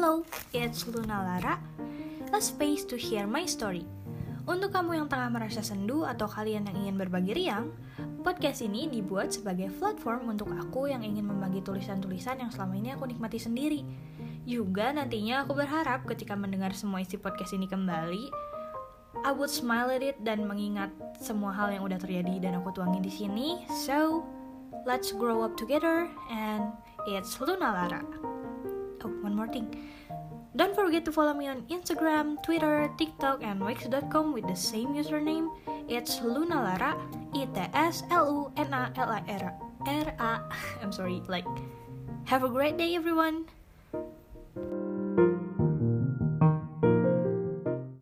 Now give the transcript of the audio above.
Hello, it's Luna Lara, a space to share my story. Untuk kamu yang tengah merasa sendu atau kalian yang ingin berbagi riang, podcast ini dibuat sebagai platform untuk aku yang ingin membagi tulisan-tulisan yang selama ini aku nikmati sendiri. Juga nantinya aku berharap ketika mendengar semua isi podcast ini kembali, I would smile at it dan mengingat semua hal yang udah terjadi dan aku tuangin di sini. So, let's grow up together and it's Luna Lara. Oh, one more thing. Don't forget to follow me on Instagram, Twitter, TikTok, and Wix.com with the same username. It's Luna Lara, I T S L U N A L A R A. I'm sorry. Like, have a great day, everyone.